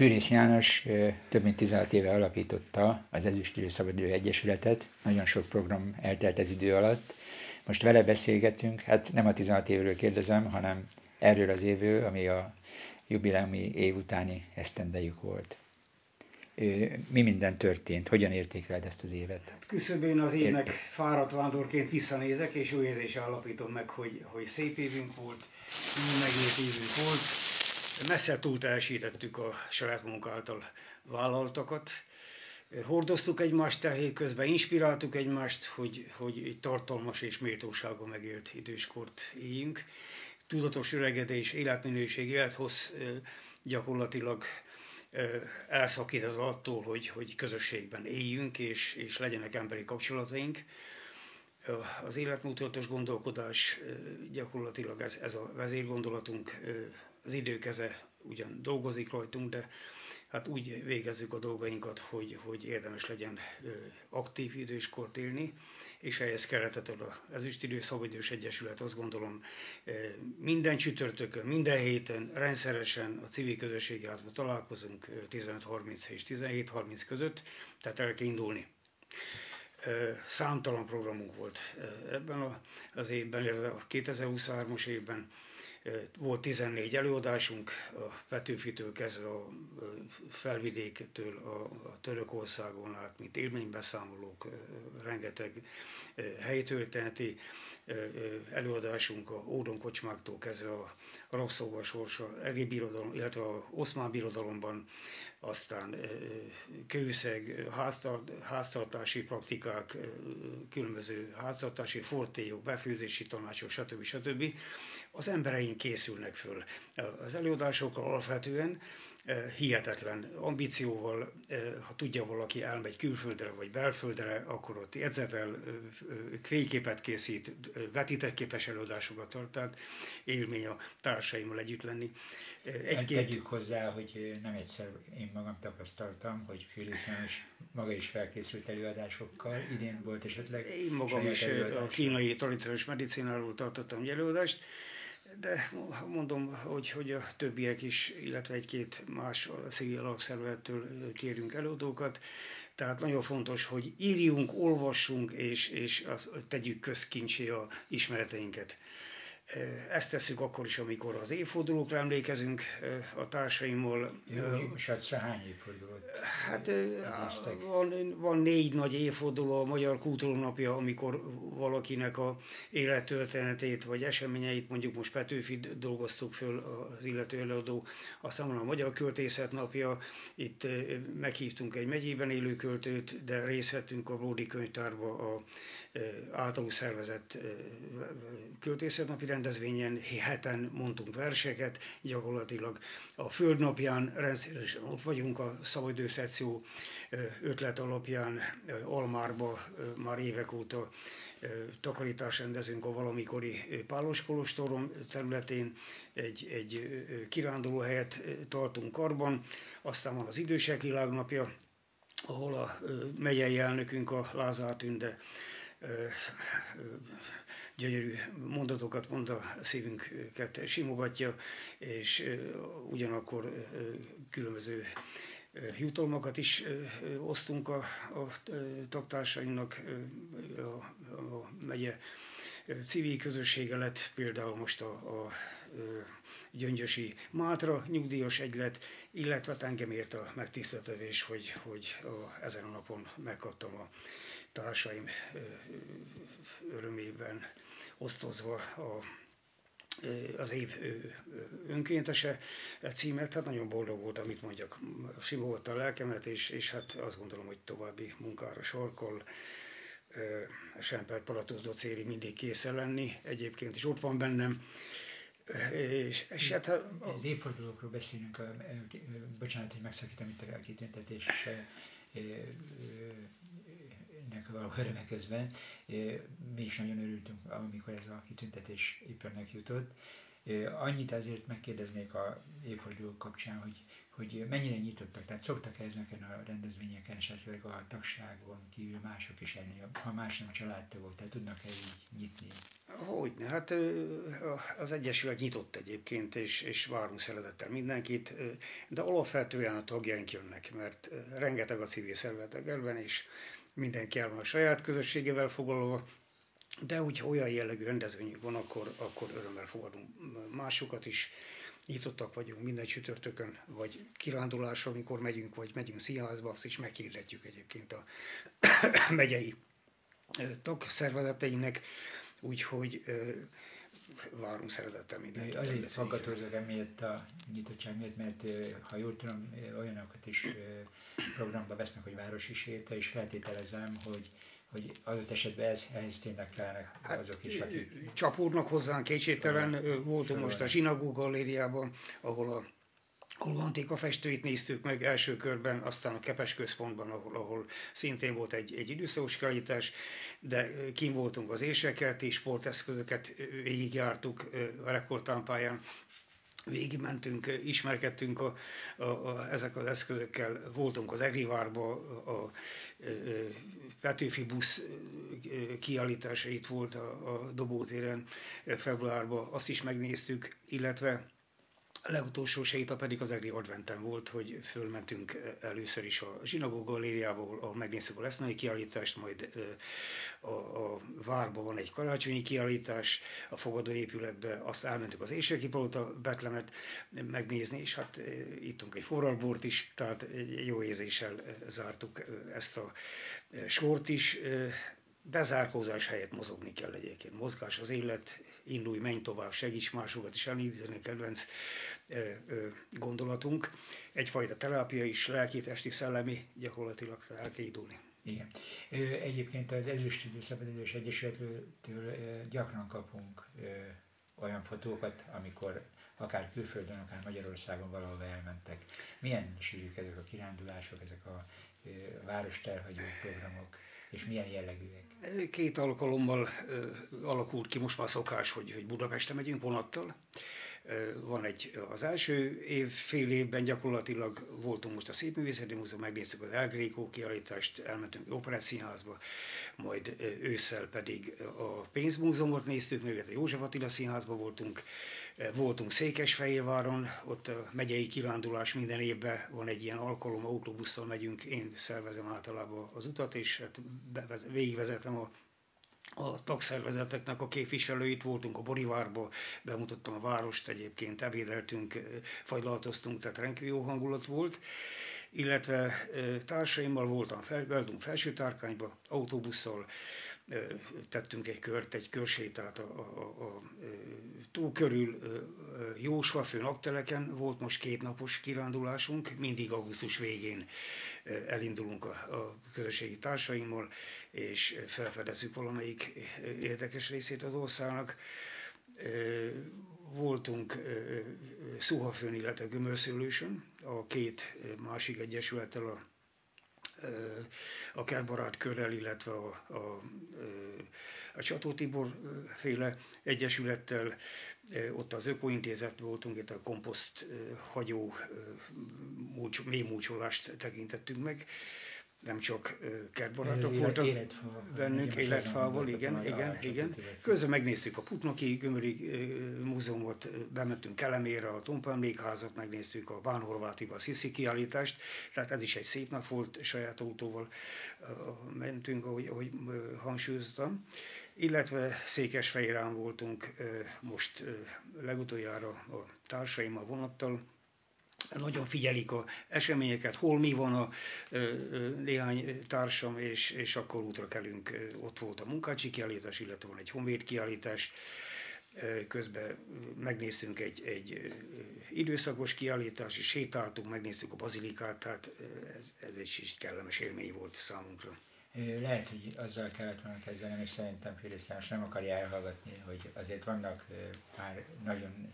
Fűrész János több mint 16 éve alapította az Ezüstülő Szabadidő Egyesületet, nagyon sok program eltelt ez idő alatt. Most vele beszélgetünk, hát nem a 16 évről kérdezem, hanem erről az évről, ami a jubileumi év utáni esztendejük volt. Mi minden történt? Hogyan értékeled ezt az évet? Küszöbén az évnek fáradt vándorként visszanézek, és jó érzése állapítom meg, hogy, hogy szép évünk volt, megért évünk volt, messze túl teljesítettük a saját munka által vállaltakat. Hordoztuk egymást terhét közben, inspiráltuk egymást, hogy, hogy tartalmas és méltóságon megélt időskort éljünk. Tudatos öregedés, életminőség, élethossz gyakorlatilag elszakított attól, hogy, hogy közösségben éljünk, és, és legyenek emberi kapcsolataink. Az életmutatos gondolkodás gyakorlatilag ez, ez a vezérgondolatunk, az időkeze ugyan dolgozik rajtunk, de hát úgy végezzük a dolgainkat, hogy, hogy érdemes legyen aktív időskort élni, és ehhez keretet ad az Ezüstidő Szabadidős Egyesület, azt gondolom minden csütörtökön, minden héten rendszeresen a civil közösségi házban találkozunk 15.30 és 17.30 között, tehát el kell indulni. Számtalan programunk volt ebben az évben, a 2023-as évben, volt 14 előadásunk, a Petőfitől kezdve a felvidéktől a Törökországon át, mint élménybeszámolók, rengeteg helytörténeti előadásunk, a Ódon kocsmáktól kezdve a rabszolga sorsa, Egi birodalom, illetve a Oszmán birodalomban aztán kőszeg, háztartási praktikák, különböző háztartási fortélyok, befőzési tanácsok, stb. stb. Az embereink készülnek föl. Az előadások alapvetően hihetetlen ambícióval, ha tudja valaki elmegy külföldre vagy belföldre, akkor ott edzetel, fényképet készít, vetített képes előadásokat tart, tehát élmény a társaimmal együtt lenni. Egy-két... Tegyük hozzá, hogy nem egyszer én magam tapasztaltam, hogy Fűrész János maga is felkészült előadásokkal. Idén volt esetleg Én magam is előadás. a kínai tradicionális medicináról tartottam egy előadást, de mondom, hogy, hogy a többiek is, illetve egy-két más civil alapszervezettől kérünk előadókat. Tehát nagyon fontos, hogy írjunk, olvassunk, és, és tegyük közkincsé a ismereteinket. Ezt tesszük akkor is, amikor az évfordulókra emlékezünk a társaimmal. Sacra hány évfordulót Hát van, van négy nagy évforduló a Magyar Kultúrnapja, amikor valakinek a élettörténetét vagy eseményeit, mondjuk most Petőfi dolgoztuk föl az illető előadó, aztán van a Magyar Költészet napja, itt meghívtunk egy megyében élő költőt, de részt vettünk a Bródi könyvtárba a általuk szervezett költészetnapi rendezvényen, heten mondtunk verseket, gyakorlatilag a Földnapján rendszeresen ott vagyunk, a szabadidő szekció ötlet alapján Almárba már évek óta takarítás rendezünk a valamikori Pálos Kolostorom területén, egy, egy kirándulóhelyet tartunk karban, aztán van az Idősek Világnapja, ahol a megyei elnökünk, a Lázár Tünde gyönyörű mondatokat mond a szívünket simogatja, és ugyanakkor különböző jutalmakat is osztunk a, a tagtársainknak a, a megye civil közössége lett, például most a, a Gyöngyösi Mátra nyugdíjas egylet, illetve engem ért a megtiszteltetés, hogy, hogy a, ezen a napon megkaptam a társaim örömében osztozva a, az év önkéntese címet, hát nagyon boldog volt, amit mondjak, simogatta a lelkemet, és, és hát azt gondolom, hogy további munkára sorkol. Semper Palatusz docéri mindig készen lenni, egyébként is ott van bennem. És, és hát, ha, az évfordulókról beszélünk, a, bocsánat, hogy megszakítom itt a kitüntetés nek való öröme közben. Mi is nagyon örültünk, amikor ez a kitüntetés éppen megjutott. Annyit azért megkérdeznék a évforduló kapcsán, hogy hogy mennyire nyitottak, tehát szoktak -e ezeken a rendezvényeken esetleg a tagságon kívül mások is elni, ha más nem családtagok, tehát tudnak-e így nyitni? Hogyne, hát az Egyesület nyitott egyébként, és, és várunk szeretettel mindenkit, de alapvetően a tagjaink jönnek, mert rengeteg a civil szervezetek elben, és mindenki el van a saját közösségével foglalva, de hogyha olyan jellegű rendezvényünk van, akkor, akkor örömmel fogadunk másokat is. Nyitottak vagyunk minden csütörtökön, vagy kirándulásra, amikor megyünk, vagy megyünk színházba, azt is meghirdetjük egyébként a megyei tagszervezeteinek, úgyhogy várunk szeretettel mindenkit. Azért hallgatózok emiatt a nyitottság miatt, mert ha jól tudom, olyanokat is programba vesznek, hogy városi séta, és feltételezem, hogy hogy adott esetben ez, ehhez tényleg kellene hát, azok is, akik... Csapódnak hozzánk kétségtelen, voltunk most a Zsinagó galériában, ahol a ahol Antika festőit néztük meg első körben, aztán a Kepes központban, ahol, ahol szintén volt egy, egy időszakos kiállítás, de kim voltunk az és sporteszközöket végigjártuk a rekordtámpáján, végigmentünk, ismerkedtünk a, a, a, ezek az eszközökkel, voltunk az Egrivárba, a, a, a Petőfi busz kiállítása volt a, a Dobótéren februárban, azt is megnéztük, illetve legutolsó séta pedig az Egri Adventen volt, hogy fölmentünk először is a Zsinagó galériába, ahol megnéztük a lesznai kiállítást, majd a, a várban van egy karácsonyi kiállítás, a fogadóépületbe, azt elmentük az Éjségi Palota Betlemet megnézni, és hát ittunk egy forralbort is, tehát jó érzéssel zártuk ezt a sort is bezárkózás helyett mozogni kell egyébként. Mozgás az élet, indulj, menj tovább, segíts másokat is elindítani, kedvenc gondolatunk. Egyfajta terápia is, lelki, testi, szellemi, gyakorlatilag el kell indulni. Igen. Egyébként az Ezüstidő Szabadidős Egyesülettől gyakran kapunk olyan fotókat, amikor akár külföldön, akár Magyarországon valahol elmentek. Milyen sűrűk ezek a kirándulások, ezek a város terhagyó programok? És milyen jellegűek? Két alkalommal alakult ki most már szokás, hogy, hogy Budapestre megyünk vonattal. Van egy, az első év, fél évben gyakorlatilag voltunk most a Szépművészeti Múzeum, megnéztük az El Greco kiállítást, elmentünk Operett Színházba, majd ősszel pedig a Pénzmúzeumot néztük, meg a József Attila Színházba voltunk, voltunk Székesfehérváron, ott a megyei kirándulás minden évben van egy ilyen alkalom, autóbusszal megyünk, én szervezem általában az utat, és hát végigvezetem a a tagszervezeteknek a képviselőit, voltunk a Borivárba, bemutattam a várost, egyébként ebédeltünk, fagylaltoztunk, tehát rendkívül jó hangulat volt, illetve társaimmal voltam fel, voltunk felső tárkányba, autóbusszal, tettünk egy kört, egy körsétát a, a, a, a tó körül Jósva napteleken, volt most két napos kirándulásunk, mindig augusztus végén elindulunk a, a közösségi társaimmal, és felfedezzük valamelyik érdekes részét az országnak. Voltunk Szuhafőn, illetve Gömörszülősön, a két másik egyesülettel, a a kertbarát körrel, illetve a, a, a Csató Tibor féle egyesülettel, ott az Ökointézet voltunk, itt a komposzt hagyó mély múcsolást tekintettünk meg, nem csak kertbarátok voltak életfa, bennünk, életfával, igen, igen, igen. Közben megnéztük a Putnoki Gömöri Múzeumot, bementünk Kelemére, a Tompa emlékházat, megnéztük a Bán Horvátiba a Sziszi kiállítást, tehát ez is egy szép nap volt, saját autóval mentünk, ahogy, ahogy hangsúlyoztam. Illetve Székesfehérán voltunk most legutoljára a társaimmal vonattal, nagyon figyelik a eseményeket, hol mi van a néhány társam, és, és akkor útra kelünk. Ott volt a munkácsi kiállítás, illetve van egy honvéd kiállítás, közben megnéztünk egy, egy időszakos kiállítást, és sétáltunk, megnéztük a bazilikát, tehát ez, ez egy kellemes élmény volt számunkra. Lehet, hogy azzal kellett volna kezdenem, és szerintem Félix nem akarja elhallgatni, hogy azért vannak már nagyon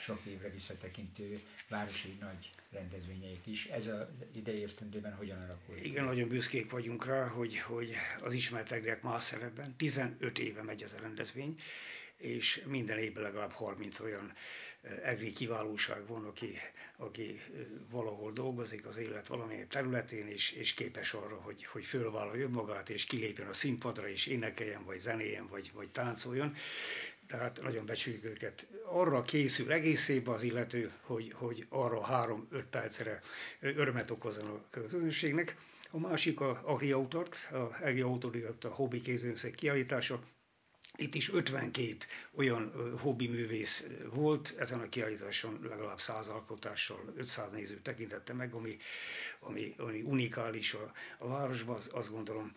sok évre visszatekintő városi nagy rendezvényeik is. Ez az idei esztendőben hogyan alakult? Igen, nagyon büszkék vagyunk rá, hogy, hogy az ismertegrek más szerepben 15 éve megy ez a rendezvény, és minden évben legalább 30 olyan egri kiválóság van, aki, aki valahol dolgozik az élet valamilyen területén, és, és képes arra, hogy, hogy fölvállalja önmagát, és kilépjen a színpadra, és énekeljen, vagy zenéjen, vagy, vagy táncoljon. Tehát nagyon becsüljük őket. Arra készül egészében az illető, hogy, hogy arra három-öt percre örömet okozzon a közönségnek. A másik a Agri Autort, a Agri Autodidatta hobbi kézőnszeg kiállítása, itt is 52 olyan hobbi művész volt, ezen a kiállításon legalább 100 alkotással 500 néző tekintette meg, ami, ami, ami unikális a, a városban, az, azt gondolom.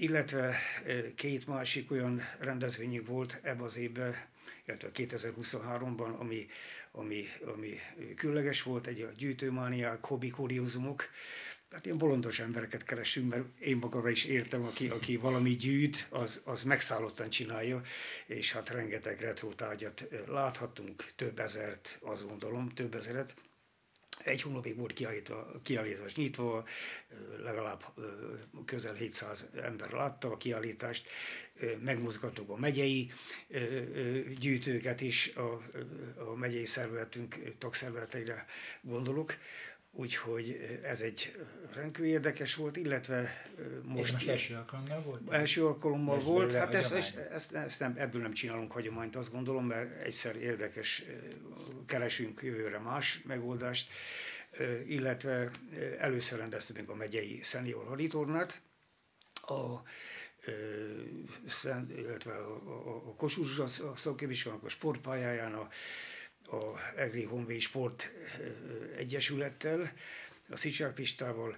Illetve két másik olyan rendezvényünk volt ebbe az évben, illetve 2023-ban, ami, ami, ami különleges volt, egy a gyűjtőmániák, hobbi kuriózumok, tehát ilyen bolondos embereket keresünk, mert én magamra is értem, aki, aki valami gyűjt, az, az megszállottan csinálja, és hát rengeteg retro tárgyat láthattunk, több ezert, azt gondolom, több ezeret. Egy hónapig volt kiállítva, kiállítás nyitva, legalább közel 700 ember látta a kiállítást, megmozgattuk a megyei gyűjtőket is, a, a megyei szervezetünk tagszervezeteire gondolok, Úgyhogy ez egy rendkívül érdekes volt, illetve most... Ez most első alkalommal volt? Első alkalommal ez volt, hát ezt, ezt, ezt, ezt nem, ebből nem csinálunk hagyományt, azt gondolom, mert egyszer érdekes, keresünk jövőre más megoldást, illetve először rendeztünk a megyei senior haditornát, a illetve a, a, a Kossuth szakképviselőnek a sportpályáján a a Egri Honvéd Sport Egyesülettel, a Szicsák Pistával,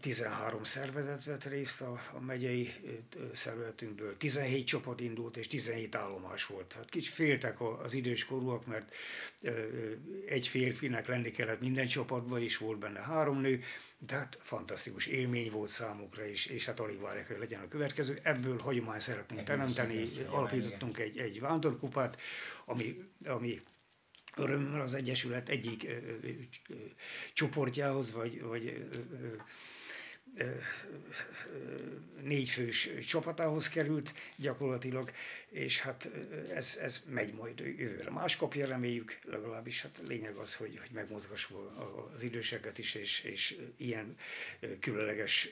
13 szervezet vett részt a, a megyei szervezetünkből, 17 csapat indult, és 17 állomás volt. Hát kicsit féltek az időskorúak, mert egy férfinek lenni kellett minden csapatban, és volt benne három nő, de hát fantasztikus élmény volt számukra, és, és hát alig várják, hogy legyen a következő. Ebből hagyomány szeretnénk teremteni, alapítottunk egy, egy vándorkupát, ami, ami örömmel az Egyesület egyik ö, ö, ö, csoportjához, vagy, vagy négyfős csapatához került gyakorlatilag, és hát ez, ez megy majd jövőre. Más kapja reméljük, legalábbis hát lényeg az, hogy, hogy megmozgassuk az időseket is, és, és ilyen különleges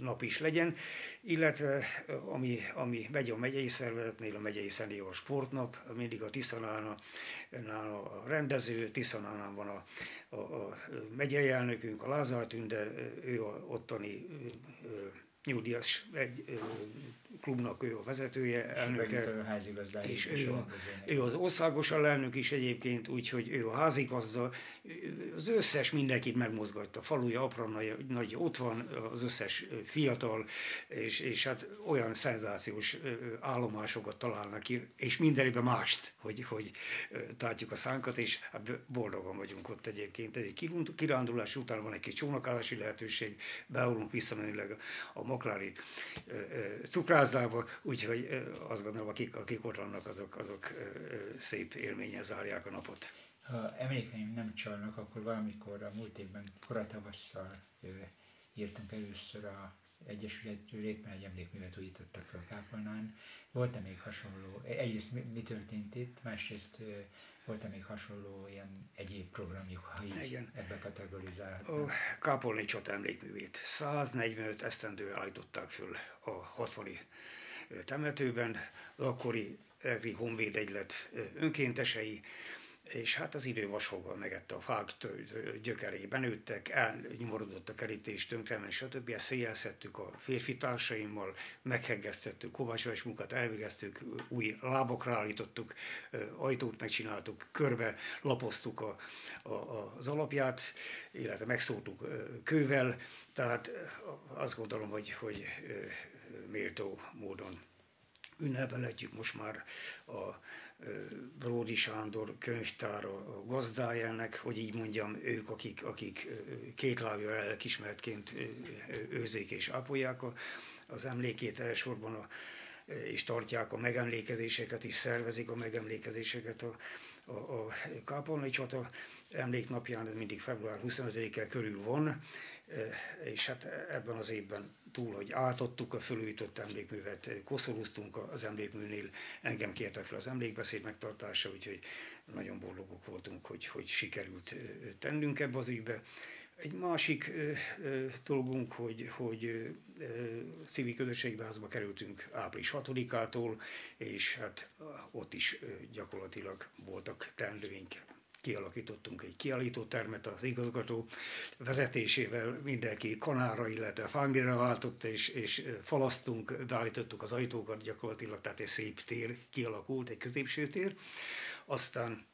nap is legyen, illetve ami, ami megy a megyei szervezetnél, a megyei szenior sportnap, mindig a Tiszanánál a rendező, Tiszanánál van a, a, a megyei elnökünk, a Lázár Tünde, ő a ottani nyugdíjas egy klubnak ő a vezetője, elnöke, és ő, a, ő az országos alelnök is egyébként, úgyhogy ő a házigazda, az összes mindenkit megmozgatta, faluja, apra nagy, nagy ott van, az összes fiatal, és, és hát olyan szenzációs állomásokat találnak ki, és mindenében mást, hogy, hogy tártjuk a szánkat, és hát boldogan vagyunk ott egyébként. Egy kirándulás után van egy kis csónakázási lehetőség, beállunk visszamenőleg a maklári cukrászdába, úgyhogy azt gondolom, akik, akik ott vannak, azok, azok szép élménye zárják a napot. Ha emlékeim nem csalnak, akkor valamikor a múlt évben koratavasszal írtunk először a Egyesületről éppen egy emlékművet újítottak fel Kápolnán. Volt-e még hasonló, egyrészt mi, mi történt itt, másrészt volt-e még hasonló ilyen egyéb programjuk, ha így Igen. ebbe kategorizálhatnak? A Kápolni Csot emlékművét 145 esztendő állították föl a 60 temetőben, az akkori Egri Honvéd Egylet önkéntesei, és hát az idő vasfoggal megette a fák gyökerében nőttek, elnyomorodott a kerítés, tönkrement, stb. Ezt széjjelszedtük a férfi társaimmal, meghegesztettük, kovácsolás munkát elvégeztük, új lábokra állítottuk, ajtót megcsináltuk, körbe lapoztuk a, a, az alapját, illetve megszóltuk kővel, tehát azt gondolom, hogy, hogy méltó módon ünnepelhetjük most már a Bródi Sándor könyvtár a gazdájának, hogy így mondjam, ők, akik, akik két lábja lelkismeretként őzik és ápolják az emlékét elsősorban a és tartják a megemlékezéseket, és szervezik a megemlékezéseket a, a, a Kápolnai csata emléknapján, ez mindig február 25-e körül van, és hát ebben az évben túl, hogy átadtuk a fölújított emlékművet, koszorúztunk az emlékműnél, engem kértek fel az emlékbeszéd megtartása, úgyhogy nagyon boldogok voltunk, hogy, hogy sikerült tennünk ebbe az ügybe. Egy másik ö, ö, dolgunk, hogy, hogy ö, civil közösségbeházba kerültünk április 6-ától, és hát ott is ö, gyakorlatilag voltak teendőink. Kialakítottunk egy kiállító termet az igazgató vezetésével, mindenki kanára, illetve fángére váltott, és, és falasztunk, beállítottuk az ajtókat gyakorlatilag, tehát egy szép tér kialakult, egy középső tér. Aztán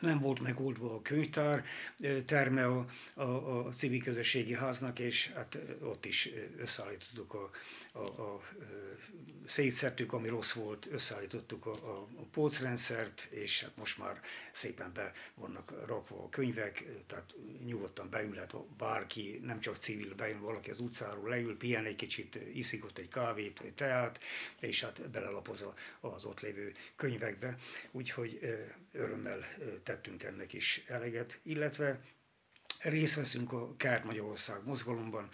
nem volt megoldva a könyvtár terme a, a, a civil közösségi háznak, és hát ott is összeállítottuk a, a, a szétszertük, ami rossz volt, összeállítottuk a, a, a polcrendszert, és hát most már szépen be vannak rakva a könyvek, tehát nyugodtan beülhet bárki, nem csak civil, bejön valaki az utcáról, leül, pihen egy kicsit, iszik ott egy kávét, egy teát, és hát belelapoz az ott lévő könyvekbe. Úgyhogy örömmel tettünk ennek is eleget, illetve részt veszünk a Kert Magyarország mozgalomban,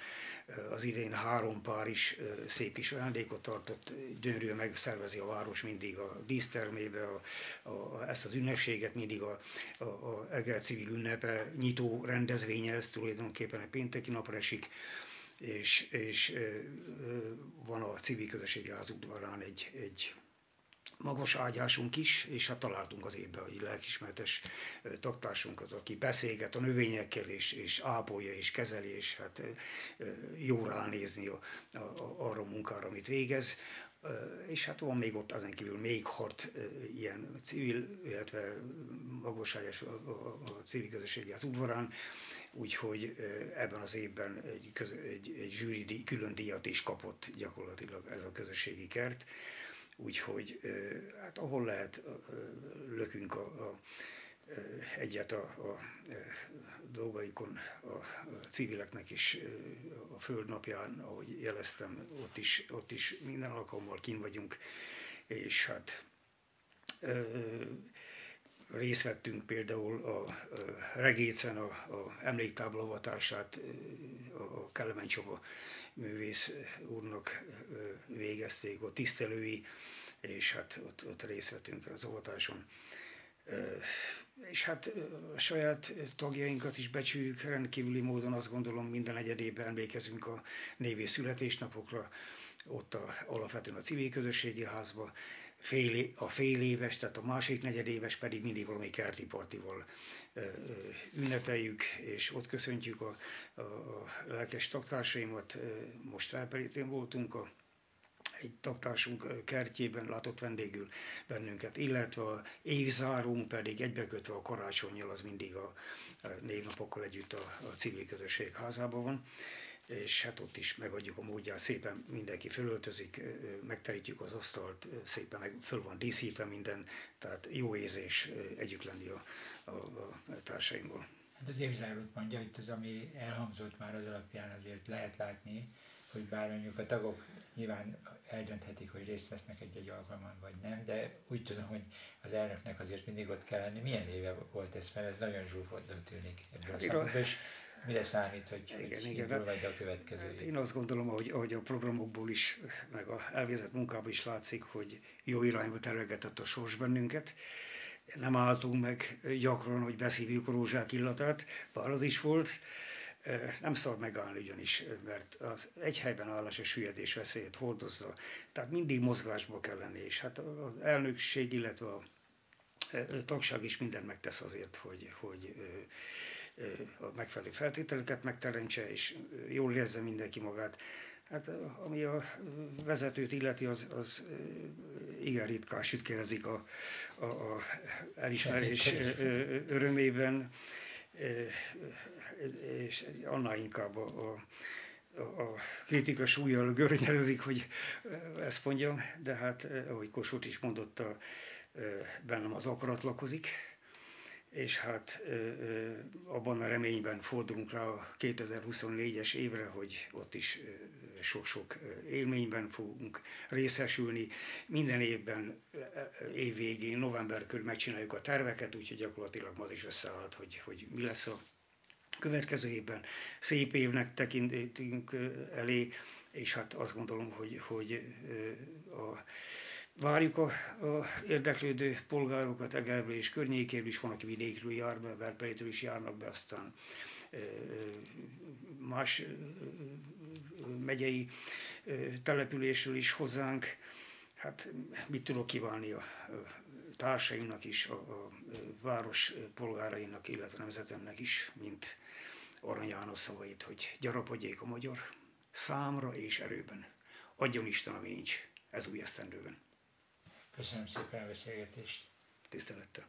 az idén három pár is szép kis ajándékot tartott, gyönyörűen megszervezi a város mindig a dísztermébe a, a, ezt az ünnepséget, mindig a, a, a Eger civil ünnepe nyitó rendezvénye, ez tulajdonképpen egy pénteki napra esik, és, és van a civil közösségi ház udvarán egy, egy magas ágyásunk is, és hát találtunk az évben egy lelkismertes taktársunkat, aki beszélget a növényekkel, és, és ápolja, és kezeli, és hát jó ránézni a, a, a, arra a munkára, amit végez. És hát van még ott ezen kívül még hat ilyen civil, illetve magoságos a, a, a civil közösségi az udvarán, úgyhogy ebben az évben egy, köz, egy, egy zsűri külön díjat is kapott gyakorlatilag ez a közösségi kert úgyhogy hát ahol lehet, lökünk a, a egyet a, a dolgaikon a civileknek is a Földnapján, ahogy jeleztem, ott is, ott is minden alkalommal kin vagyunk, és hát részt vettünk például a, a Regécen a, a emléktáblavatását a Kelemen Csaba művész úrnak végezték, ott tisztelői, és hát ott, ott részt vettünk az avatáson. És hát a saját tagjainkat is becsüljük rendkívüli módon, azt gondolom minden egyedében emlékezünk a névi születésnapokra, ott a, alapvetően a civil közösségi házba, fél, a fél éves, tehát a másik negyedéves pedig mindig valami kerti partival ünnepeljük, és ott köszöntjük a, a, a lelkes taktársaimat. Most felperítén voltunk a egy taktársunk kertjében látott vendégül bennünket, illetve a évzárunk pedig egybekötve a karácsonyjal, az mindig a névnapokkal együtt a, a civil közösség házában van és hát ott is megadjuk a módját, szépen mindenki fölöltözik, megterítjük az asztalt, szépen meg föl van díszítve minden, tehát jó érzés együtt lenni a, a, a társaimból. Hát az évzárót mondja, itt az, ami elhangzott már az alapján azért lehet látni, hogy bár mondjuk a tagok nyilván eldönthetik, hogy részt vesznek egy-egy alkalman, vagy nem, de úgy tudom, hogy az elnöknek azért mindig ott kell lenni. Milyen éve volt ez, mert ez nagyon zsúfoltnak tűnik ebből hát, a szempontból, és mire számít, hogy, igen, hogy igen, hát, a következő hát Én azt gondolom, hogy ahogy a programokból is, meg a elvégzett munkából is látszik, hogy jó irányba terelgetett a sors bennünket. Nem álltunk meg gyakran, hogy beszívjuk a rózsák illatát, bár az is volt. Nem szabad megállni ugyanis, mert az egy helyben állás és hülyedés veszélyét hordozza. Tehát mindig mozgásba kell lenni, és hát az elnökség, illetve a tagság is mindent megtesz azért, hogy, hogy a megfelelő feltételeket megteremtse, és jól érezze mindenki magát. Hát ami a vezetőt illeti, az, az igen ritkán sütkérezik a, a, a elismerés örömében, és annál inkább a, a a kritika súlyjal görnyerezik, hogy ezt mondjam, de hát ahogy Kossuth is mondotta, bennem az akarat lakozik, és hát abban a reményben fordulunk rá a 2024-es évre, hogy ott is sok-sok élményben fogunk részesülni. Minden évben év végén, november körül megcsináljuk a terveket, úgyhogy gyakorlatilag ma is összeállt, hogy, hogy mi lesz a következő évben. Szép évnek tekintünk elé, és hát azt gondolom, hogy, hogy a Várjuk a, a érdeklődő polgárokat Egerből és környékéből is, van, aki vidékről jár be, Verpelétől is járnak be, aztán más megyei településről is hozzánk. Hát mit tudok kívánni a társaimnak is, a, a város polgárainak, illetve nemzetemnek is, mint Arany János szavait, hogy gyarapodjék a magyar számra és erőben. Adjon Isten, ami nincs ez új esztendőben. Köszönöm szépen a beszélgetést. Tisztelettel.